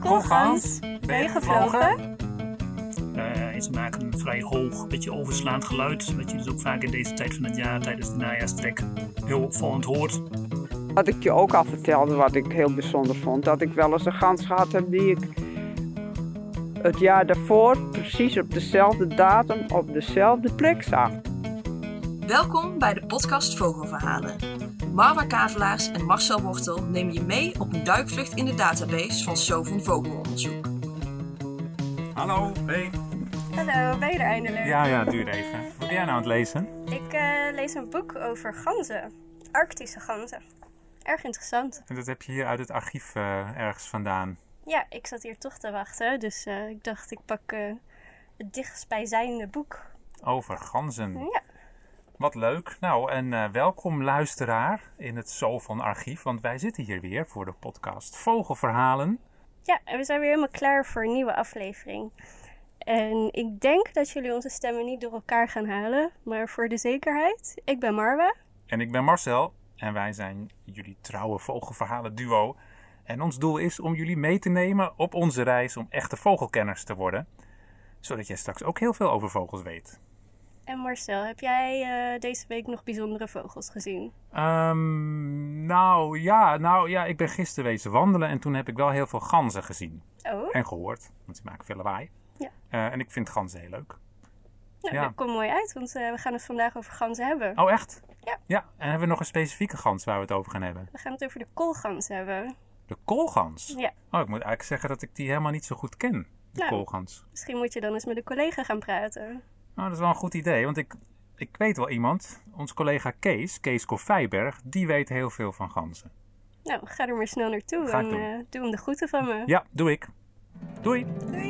Koolgans, ben je gevlogen? Uh, ze maken een vrij hoog, beetje overslaand geluid. Wat je dus ook vaak in deze tijd van het jaar tijdens de najaarstrek heel opvallend hoort. Wat ik je ook al vertelde, wat ik heel bijzonder vond, dat ik wel eens een gans gehad heb die ik het jaar daarvoor precies op dezelfde datum op dezelfde plek zag. Welkom bij de podcast Vogelverhalen. Marwa Kavelaars en Marcel Wortel nemen je mee op een duikvlucht in de database van Sovon Vogelonderzoek. Hallo, hey. Hallo, ben je er eindelijk? Ja, ja, duurt even. Wat ben jij nou aan het lezen? Ik uh, lees een boek over ganzen. Arctische ganzen. Erg interessant. En dat heb je hier uit het archief uh, ergens vandaan? Ja, ik zat hier toch te wachten, dus uh, ik dacht ik pak het dichtstbijzijnde boek. Over ganzen? Ja. Wat leuk. Nou, en uh, welkom luisteraar in het Zo van Archief, want wij zitten hier weer voor de podcast Vogelverhalen. Ja, en we zijn weer helemaal klaar voor een nieuwe aflevering. En ik denk dat jullie onze stemmen niet door elkaar gaan halen, maar voor de zekerheid, ik ben Marwa. En ik ben Marcel en wij zijn jullie trouwe vogelverhalen duo. En ons doel is om jullie mee te nemen op onze reis om echte vogelkenners te worden, zodat jij straks ook heel veel over vogels weet. En Marcel, heb jij uh, deze week nog bijzondere vogels gezien? Um, nou, ja, nou ja, ik ben gisteren wezen wandelen en toen heb ik wel heel veel ganzen gezien. Oh. En gehoord, want ze maken veel lawaai. Ja. Uh, en ik vind ganzen heel leuk. Nou, ja. dat komt mooi uit, want uh, we gaan het vandaag over ganzen hebben. Oh, echt? Ja. Ja, en hebben we nog een specifieke gans waar we het over gaan hebben? We gaan het over de koolgans hebben. De koolgans? Ja. Oh, ik moet eigenlijk zeggen dat ik die helemaal niet zo goed ken, de nou, koolgans. Misschien moet je dan eens met een collega gaan praten. Nou, dat is wel een goed idee, want ik, ik weet wel iemand, ons collega Kees, Kees Koffijberg, die weet heel veel van ganzen. Nou, ga er maar snel naartoe Ga en uh, doe hem de groeten van me. Ja, doe ik. Doei. Doei.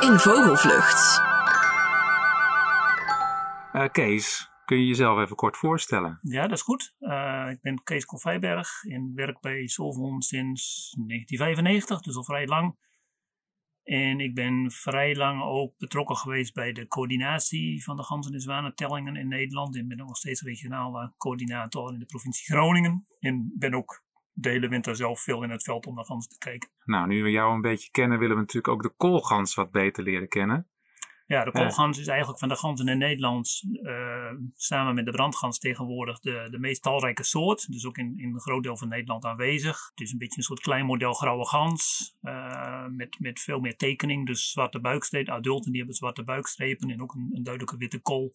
In Vogelvlucht. Uh, Kees, kun je jezelf even kort voorstellen? Ja, dat is goed. Uh, ik ben Kees Koffijberg en werk bij Solvon sinds 1995, dus al vrij lang. En ik ben vrij lang ook betrokken geweest bij de coördinatie van de ganzen- en zwanentellingen in Nederland. En ben nog steeds regionale coördinator in de provincie Groningen. En ben ook de hele winter zelf veel in het veld om naar ganzen te kijken. Nou, nu we jou een beetje kennen, willen we natuurlijk ook de koolgans wat beter leren kennen. Ja, de koolgans is eigenlijk van de ganzen in Nederland, uh, samen met de brandgans tegenwoordig, de, de meest talrijke soort. Dus ook in, in een groot deel van Nederland aanwezig. Het is een beetje een soort klein model grauwe gans, uh, met, met veel meer tekening. Dus zwarte buikstrepen, adulten die hebben zwarte buikstrepen en ook een, een duidelijke witte kool.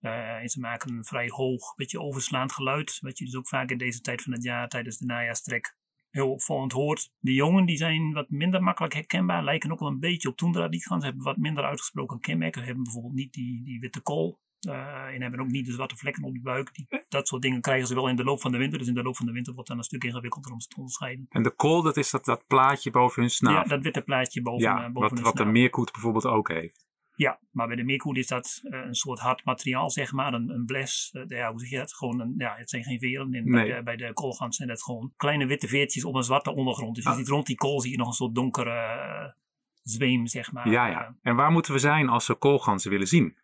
Uh, en ze maken een vrij hoog, beetje overslaand geluid, wat je dus ook vaak in deze tijd van het jaar tijdens de najaarstrek heel opvallend hoort. De jongen die zijn wat minder makkelijk herkenbaar, lijken ook wel een beetje op toendra-rietgans, hebben wat minder uitgesproken kenmerken, hebben bijvoorbeeld niet die, die witte kool uh, en hebben ook niet de zwarte vlekken op de buik. Die, dat soort dingen krijgen ze wel in de loop van de winter, dus in de loop van de winter wordt dan een stuk ingewikkelder om ze te onderscheiden. En de kool, dat is dat, dat plaatje boven hun snavel? Ja, dat witte plaatje boven, ja, uh, boven wat, hun wat de meerkoet bijvoorbeeld ook heeft. Ja, maar bij de meerkoet is dat uh, een soort hard materiaal, zeg maar. Een, een bles. Uh, ja, hoe zeg je dat? Gewoon een, ja, het zijn geen veren. Nee. bij, de, bij de koolgans zijn dat gewoon kleine witte veertjes op een zwarte ondergrond. Dus je ah. ziet rond die kool zie je nog een soort donkere uh, zweem, zeg maar. Ja, ja. En waar moeten we zijn als we koolganzen willen zien?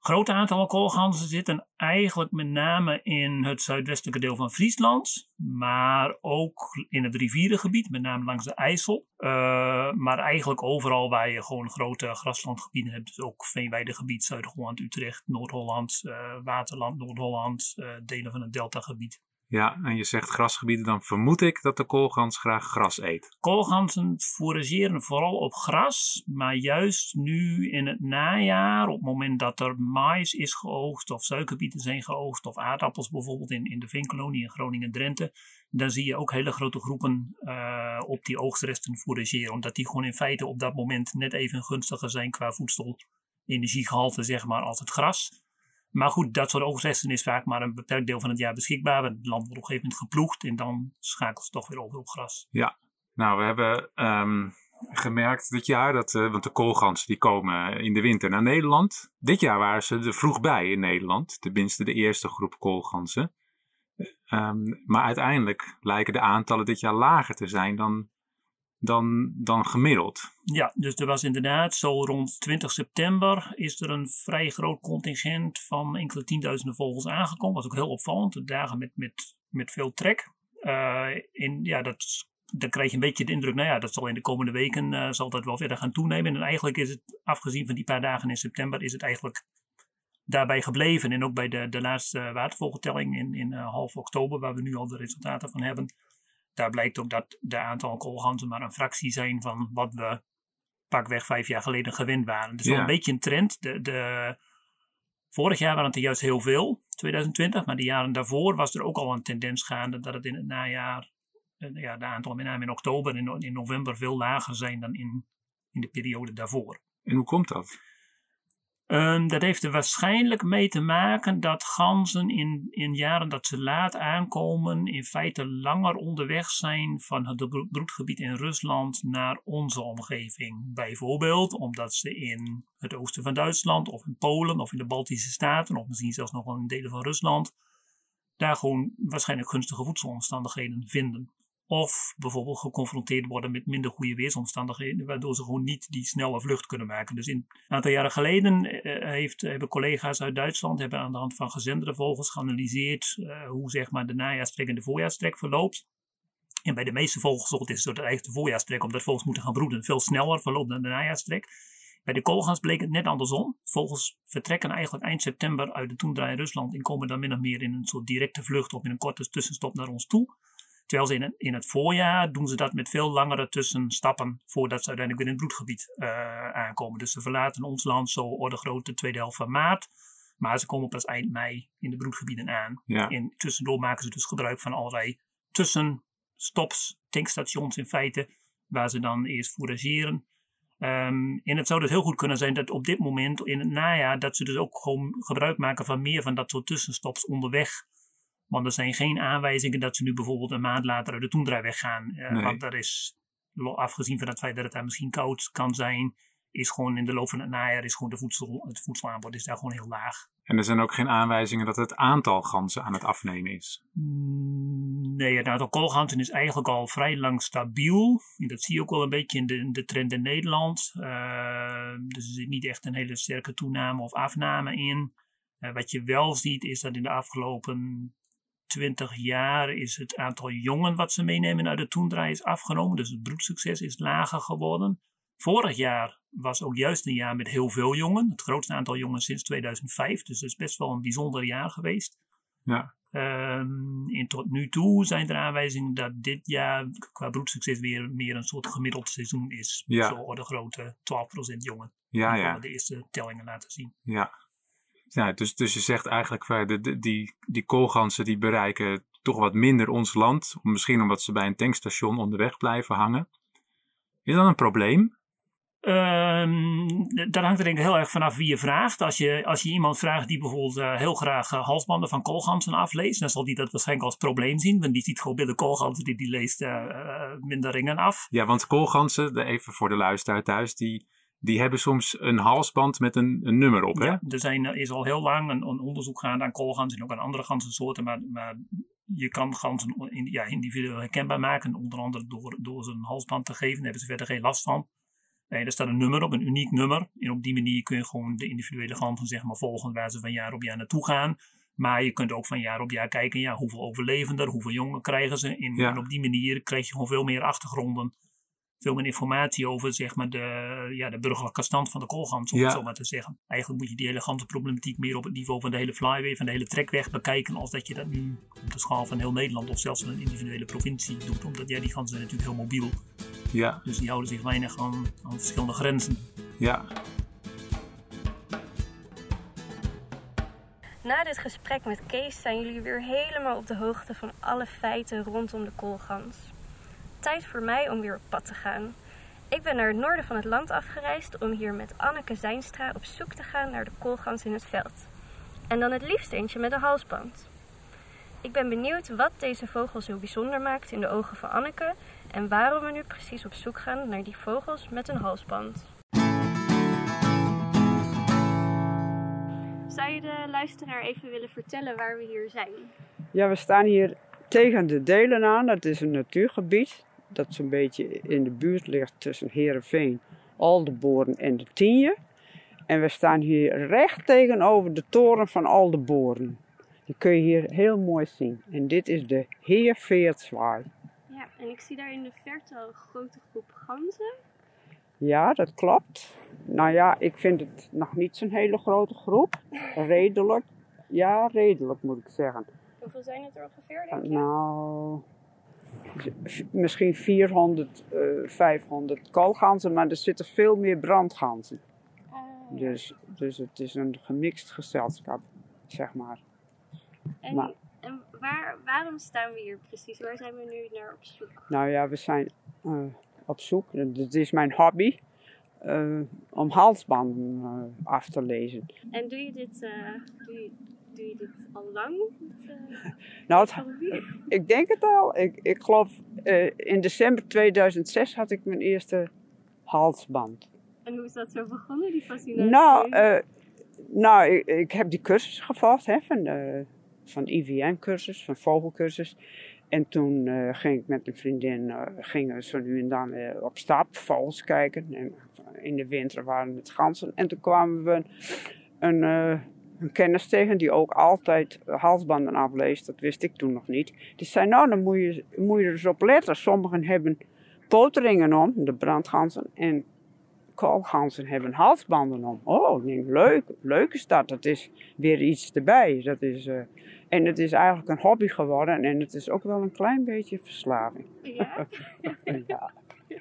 Grote aantal koolganzen zitten eigenlijk met name in het zuidwestelijke deel van Friesland, maar ook in het rivierengebied, met name langs de IJssel. Uh, maar eigenlijk overal waar je gewoon grote graslandgebieden hebt, dus ook veenweidegebied, Zuid-Holland, Utrecht, Noord-Holland, uh, Waterland, Noord-Holland, uh, delen van het deltagebied. Ja, en je zegt grasgebieden, dan vermoed ik dat de koolgans graag gras eet. Koolganzen forageren vooral op gras, maar juist nu in het najaar, op het moment dat er mais is geoogst of suikerbieten zijn geoogst of aardappels bijvoorbeeld in, in de veenkolonie in Groningen-Drenthe, dan zie je ook hele grote groepen uh, op die oogstresten forageren, omdat die gewoon in feite op dat moment net even gunstiger zijn qua voedsel, energiegehalte zeg maar, als het gras. Maar goed, dat soort oogstresten is vaak maar een beperkt deel van het jaar beschikbaar. Het land wordt op een gegeven moment geploegd en dan schakelt ze toch weer over op gras. Ja, nou we hebben um, gemerkt dit jaar, dat, uh, want de koolgansen die komen in de winter naar Nederland. Dit jaar waren ze er vroeg bij in Nederland, tenminste de eerste groep koolgansen. Um, maar uiteindelijk lijken de aantallen dit jaar lager te zijn dan, dan, dan gemiddeld. Ja, dus er was inderdaad zo rond 20 september is er een vrij groot contingent van enkele tienduizenden vogels aangekomen. Dat was ook heel opvallend. De dagen met, met met veel trek. Uh, in, ja, dat, dan krijg je een beetje de indruk, nou ja, dat zal in de komende weken uh, zal dat wel verder gaan toenemen. En eigenlijk is het, afgezien van die paar dagen in september, is het eigenlijk daarbij gebleven. En ook bij de, de laatste watervogeltelling in, in uh, half oktober, waar we nu al de resultaten van hebben. Daar blijkt ook dat de aantal koolganzen maar een fractie zijn van wat we pakweg vijf jaar geleden gewend waren. Dus wel een beetje een trend. De, de, vorig jaar waren het er juist heel veel, 2020. Maar de jaren daarvoor was er ook al een tendens gaande dat het in het najaar, eh, ja, de aantal met name in oktober en in, in november veel lager zijn dan in, in de periode daarvoor. En hoe komt dat? Um, dat heeft er waarschijnlijk mee te maken dat ganzen in, in jaren dat ze laat aankomen, in feite langer onderweg zijn van het broedgebied in Rusland naar onze omgeving. Bijvoorbeeld omdat ze in het oosten van Duitsland of in Polen of in de Baltische Staten of misschien zelfs nog wel in delen van Rusland daar gewoon waarschijnlijk gunstige voedselomstandigheden vinden. Of bijvoorbeeld geconfronteerd worden met minder goede weersomstandigheden, waardoor ze gewoon niet die snelle vlucht kunnen maken. Dus in, een aantal jaren geleden uh, heeft, hebben collega's uit Duitsland hebben aan de hand van gezenderde vogels geanalyseerd uh, hoe zeg maar, de najaarstrek en de voorjaarstrek verloopt. En bij de meeste vogelsoorten is het eigenlijk de voorjaarstrek, omdat vogels moeten gaan broeden, veel sneller verloopt dan de najaarstrek. Bij de koolgans bleek het net andersom. Vogels vertrekken eigenlijk eind september uit de toendra in Rusland en komen dan min of meer in een soort directe vlucht of in een korte tussenstop naar ons toe. Terwijl ze in het, in het voorjaar doen ze dat met veel langere tussenstappen voordat ze uiteindelijk weer in het broedgebied uh, aankomen. Dus ze verlaten ons land zo orde grote tweede helft van maart. Maar ze komen pas eind mei in de broedgebieden aan. Ja. En tussendoor maken ze dus gebruik van allerlei tussenstops, tankstations in feite, waar ze dan eerst fourageren. Um, en het zou dus heel goed kunnen zijn dat op dit moment in het najaar, dat ze dus ook gewoon gebruik maken van meer van dat soort tussenstops onderweg want er zijn geen aanwijzingen dat ze nu bijvoorbeeld een maand later uit de toendra weggaan. Uh, Nee. Want er is, afgezien van het feit dat het daar misschien koud kan zijn, is gewoon in de loop van het najaar is gewoon de voedsel, het voedselaanbod is daar gewoon heel laag. En er zijn ook geen aanwijzingen dat het aantal ganzen aan het afnemen is. Mm, Nee, het aantal koolganzen is eigenlijk al vrij lang stabiel. En dat zie je ook wel een beetje in de, in de trend in Nederland. Uh, dus er zit niet echt een hele sterke toename of afname in. Uh, wat je wel ziet is dat in de afgelopen 20 jaar is het aantal jongen wat ze meenemen uit de toendra is afgenomen. Dus het broedsucces is lager geworden. Vorig jaar was ook juist een jaar met heel veel jongen. Het grootste aantal jongen sinds 2005. Dus dat is best wel een bijzonder jaar geweest. Ja. Um, en tot nu toe zijn er aanwijzingen dat dit jaar qua broedsucces weer meer een soort gemiddeld seizoen is. Ja. Zo orde grote 12% jongen. Ja, ja. de eerste tellingen laten zien. Ja. Ja dus, dus je zegt eigenlijk, van, de, de, die, die koolganzen die bereiken toch wat minder ons land. Misschien omdat ze bij een tankstation onderweg blijven hangen. Is dat een probleem? Um, daar hangt er denk ik heel erg vanaf wie je vraagt. Als je, als je iemand vraagt die bijvoorbeeld uh, heel graag uh, halsbanden van koolganzen afleest, dan zal die dat waarschijnlijk als probleem zien. Want die ziet gewoon bij de koolganzen die die leest uh, minder ringen af. Ja, want koolganzen, even voor de luisteraar thuis, die, die hebben soms een halsband met een, een nummer op. Hè? Ja, er zijn, is al heel lang een, een onderzoek gaande aan koolganzen en ook aan andere ganzensoorten. Maar, maar je kan ganzen in, ja, individueel herkenbaar maken, onder andere door, door ze een halsband te geven. Daar hebben ze verder geen last van. Nee, er staat een nummer op, een uniek nummer. En op die manier kun je gewoon de individuele ganzen zeg maar, volgen waar ze van jaar op jaar naartoe gaan. Maar je kunt ook van jaar op jaar kijken, ja, hoeveel overleven er, hoeveel jongen krijgen ze. En, Ja. en op die manier krijg je gewoon veel meer achtergronden, veel meer informatie over zeg maar, de, ja, de burgerlijke stand van de koolgans, om Ja. het zo maar te zeggen. Eigenlijk moet je die hele ganzenproblematiek meer op het niveau van de hele flyway, van de hele trekweg bekijken, als dat je dat nu op de schaal van heel Nederland of zelfs van een individuele provincie doet. Omdat ja, die ganzen zijn natuurlijk heel mobiel. Ja, Dus die houden zich weinig aan, aan verschillende grenzen. ja. Na dit gesprek met Kees zijn jullie weer helemaal op de hoogte van alle feiten rondom de koolgans. Tijd voor mij om weer op pad te gaan. Ik ben naar het noorden van het land afgereisd om hier met Anneke Zijnstra op zoek te gaan naar de koolgans in het veld. En dan het liefst eentje met een halsband. Ik ben benieuwd wat deze vogel zo bijzonder maakt in de ogen van Anneke en waarom we nu precies op zoek gaan naar die vogels met een halsband. Zou je de luisteraar even willen vertellen waar we hier zijn? Ja, we staan hier tegen de Delen aan. Dat is een natuurgebied dat zo'n beetje in de buurt ligt tussen Heerenveen, Aldeboren en de Tienje. En we staan hier recht tegenover de toren van Aldeboren. Die kun je hier heel mooi zien. En dit is de Heerveertzwaai. Ja, en ik zie daar in de verte al een grote groep ganzen. Ja, dat klopt. Nou ja, ik vind het nog niet zo'n hele grote groep. Redelijk. Ja, redelijk moet ik zeggen. Hoeveel zijn het er ongeveer, denk je? Nou, misschien 400, eh 500 koolganzen, maar er zitten veel meer brandganzen. Ah. Dus, dus het is een gemixt gezelschap, zeg maar. en maar- en waar, waarom staan we hier precies? Waar zijn we nu naar op zoek? Nou ja, we zijn eh, op zoek. Het is mijn hobby. eh, om halsbanden eh, af te lezen. En doe je dit, eh, doe je, doe je dit al lang? Eh, Nou, het, ik denk het al. Ik, ik geloof eh, in december 2006 had ik mijn eerste halsband. En hoe is dat zo begonnen, die fascinatie? Nou, eh, nou ik, ik heb die cursus gevolgd hè, van, van IVM-cursus, van vogelcursus. En toen ging ik met een vriendin, eh, gingen zo nu en dan op stap, vogels kijken. En in de winter waren het ganzen. En toen kwamen we een, een, een kennis tegen die ook altijd halsbanden afleest. Dat wist ik toen nog niet. Die zei, nou dan moet je, moet je er eens op letten. Sommigen hebben poteringen om, de brandganzen. En koolganzen hebben halsbanden om. Oh, denk, leuk, leuk is dat. Dat is weer iets erbij. Dat is, eh, en het is eigenlijk een hobby geworden en het is ook wel een klein beetje verslaving. Ja? ja.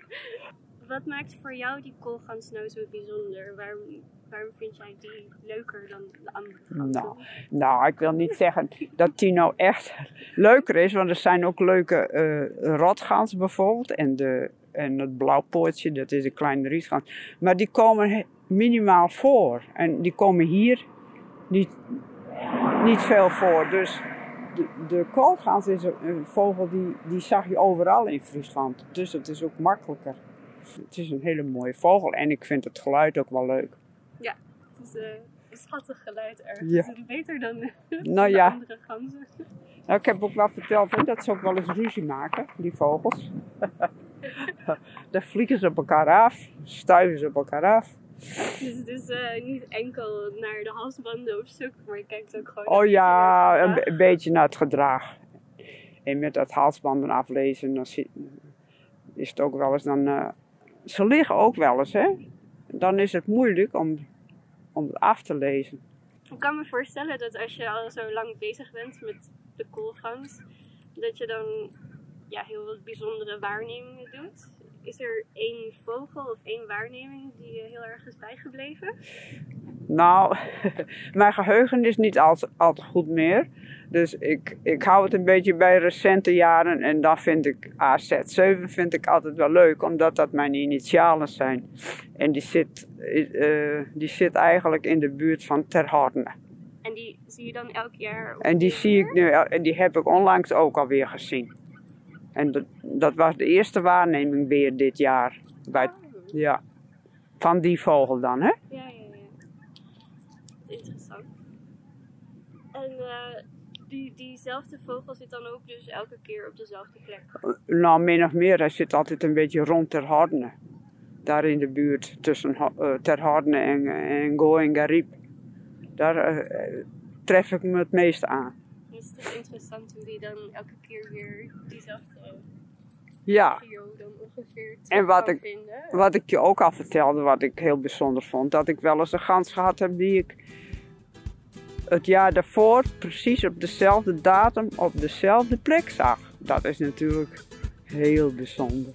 Wat maakt voor jou die koolgans nou zo bijzonder? Waarom, waarom vind jij die leuker dan de andere? Nou, nou, ik wil niet zeggen dat die nou echt leuker is, want er zijn ook leuke eh rotgans bijvoorbeeld. En, de, en het blauwpoortje, dat is een kleine rietgans. Maar die komen minimaal voor. En die komen hier niet, niet veel voor. Dus de, de koolgans is een, een vogel die, die zag je overal in Friesland. Dus het is ook makkelijker. Het is een hele mooie vogel en ik vind het geluid ook wel leuk. Is eh, een schattig geluid ergens. Ja. Beter dan de, Nou ja. andere ganzen. Nou, ik heb ook wel verteld hè, dat ze ook wel eens ruzie maken, die vogels. Dan vliegen ze op elkaar af, stuiven ze op elkaar af. Dus het is eh, niet enkel naar de halsbanden op zoek, maar je kijkt ook gewoon Oh ja, een, be- een beetje naar het gedrag. En met dat halsbanden aflezen, dan is het ook wel eens dan... eh, ze liggen ook wel eens, hè. Dan is het moeilijk om, om het af te lezen. Ik kan me voorstellen dat als je al zo lang bezig bent met de koolgans, dat je dan ja, heel wat bijzondere waarnemingen doet. Is er één vogel of één waarneming die je heel erg is bijgebleven? Nou, mijn geheugen is niet al, al te goed meer. Dus ik, ik hou het een beetje bij recente jaren. En dan vind ik AZ7 vind ik altijd wel leuk, omdat dat mijn initialen zijn. En die zit, eh, die zit eigenlijk in de buurt van Terhorne. En die zie je dan elk jaar? En die zie ik nu, en die heb ik onlangs ook alweer gezien. En dat, dat was de eerste waarneming weer dit jaar. Bij, Oh, ja, van die vogel dan, hè? ja, ja, Interessant. En eh, die, diezelfde vogel zit dan ook dus elke keer op dezelfde plek? Nou, min of meer. Hij zit altijd een beetje rond Ter Hordne. Daar in de buurt tussen eh, Ter Hordne en, en Go en Garib. Daar eh, tref ik me het meest aan. Het is toch interessant hoe die dan elke keer weer diezelfde Ja, dan ongeveer En wat kan ik- vinden. wat ik je ook al vertelde, wat ik heel bijzonder vond. Dat ik wel eens een gans gehad heb die ik het jaar daarvoor precies op dezelfde datum op dezelfde plek zag. Dat is natuurlijk heel bijzonder.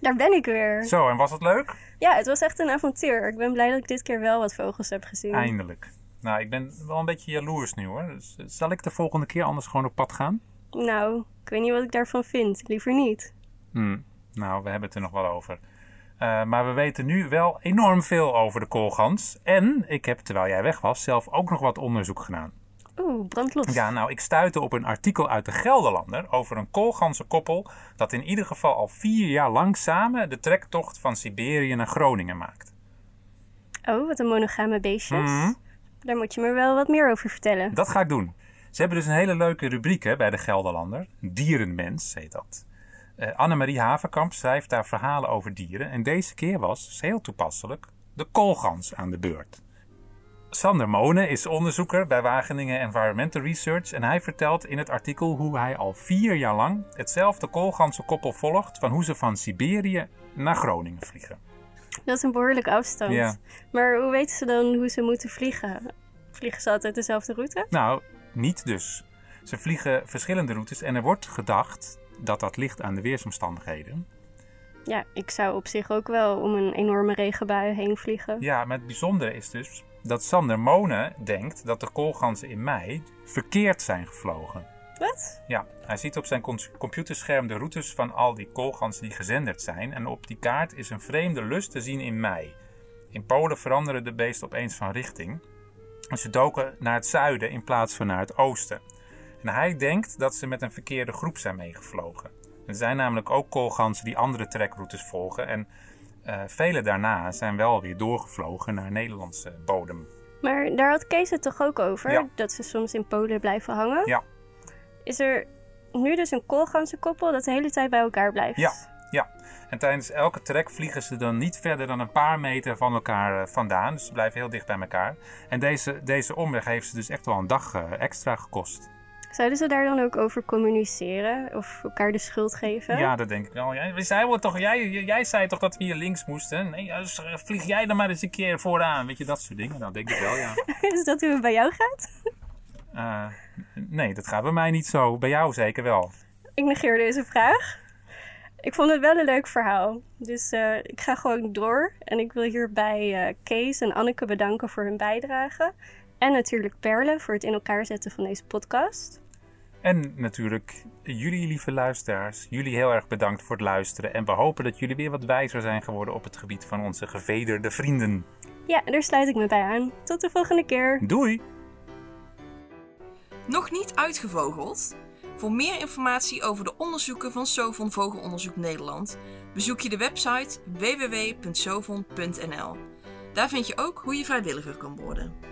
Daar ben ik weer. Zo, en was het leuk? Ja, het was echt een avontuur. Ik ben blij dat ik dit keer wel wat vogels heb gezien. Eindelijk. Nou, ik ben wel een beetje jaloers nu hoor. Dus, eh, zal ik de volgende keer anders gewoon op pad gaan? Nou, ik weet niet wat ik daarvan vind. Liever niet. Hmm, Nou, we hebben het er nog wel over. Eh, maar we weten nu wel enorm veel over de koolgans. En ik heb, terwijl jij weg was, zelf ook nog wat onderzoek gedaan. Oeh, brandlos. Ja, nou, ik stuitte op een artikel uit de Gelderlander over een koolganzenkoppel dat in ieder geval al vier jaar lang samen de trektocht van Siberië naar Groningen maakt. Oh, wat een monogame beestjes. Mhm. Daar moet je me wel wat meer over vertellen. Dat ga ik doen. Ze hebben dus een hele leuke rubriek hè, bij de Gelderlander. Dierenmens heet dat. Eh Annemarie Haverkamp schrijft daar verhalen over dieren. En deze keer was, heel toepasselijk, de koolgans aan de beurt. Sander Monen is onderzoeker bij Wageningen Environmental Research en hij vertelt in het artikel hoe hij al vier jaar lang hetzelfde koolganzenkoppel volgt van hoe ze van Siberië naar Groningen vliegen. Dat is een behoorlijke afstand. Ja. Maar hoe weten ze dan hoe ze moeten vliegen? Vliegen ze altijd dezelfde route? Nou, niet dus. Ze vliegen verschillende routes en er wordt gedacht dat dat ligt aan de weersomstandigheden. Ja, ik zou op zich ook wel om een enorme regenbui heen vliegen. Ja, maar het bijzondere is dus dat Sander Monen denkt dat de koolganzen in mei verkeerd zijn gevlogen. Wat? Ja, hij ziet op zijn computerscherm de routes van al die koolganzen die gezenderd zijn. En op die kaart is een vreemde lus te zien in mei. In Polen veranderen de beesten opeens van richting. En ze doken naar het zuiden in plaats van naar het oosten. En hij denkt dat ze met een verkeerde groep zijn meegevlogen. Er zijn namelijk ook koolganzen die andere trekroutes volgen. En eh, vele daarna zijn wel weer doorgevlogen naar Nederlandse bodem. Maar daar had Kees het toch ook over? Ja. Dat ze soms in Polen blijven hangen? Ja. Is er nu dus een koolganzenkoppel dat de hele tijd bij elkaar blijft? Ja, ja. En tijdens elke trek vliegen ze dan niet verder dan een paar meter van elkaar eh, vandaan. Dus ze blijven heel dicht bij elkaar. En deze, deze omweg heeft ze dus echt wel een dag eh, extra gekost. Zouden ze daar dan ook over communiceren? Of elkaar de schuld geven? Ja, dat denk ik wel. Jij, zeiden toch, jij, jij zei toch dat we hier links moesten? Nee, dus vlieg jij dan maar eens een keer vooraan. Weet je, dat soort dingen. Nou, denk ik wel, ja. Is dat hoe het bij jou gaat? Nee, dat gaat bij mij niet zo. Bij jou zeker wel. Ik negeer deze vraag. Ik vond het wel een leuk verhaal. Dus eh, ik ga gewoon door. En ik wil hierbij eh, Kees en Anneke bedanken voor hun bijdrage. En natuurlijk Perle voor het in elkaar zetten van deze podcast. En natuurlijk jullie lieve luisteraars. Jullie heel erg bedankt voor het luisteren. En we hopen dat jullie weer wat wijzer zijn geworden op het gebied van onze gevederde vrienden. Ja, daar sluit ik me bij aan. Tot de volgende keer. Doei! Nog niet uitgevogeld? Voor meer informatie over de onderzoeken van Sovon Vogelonderzoek Nederland bezoek je de website www.sovon.nl. Daar vind je ook hoe je vrijwilliger kan worden.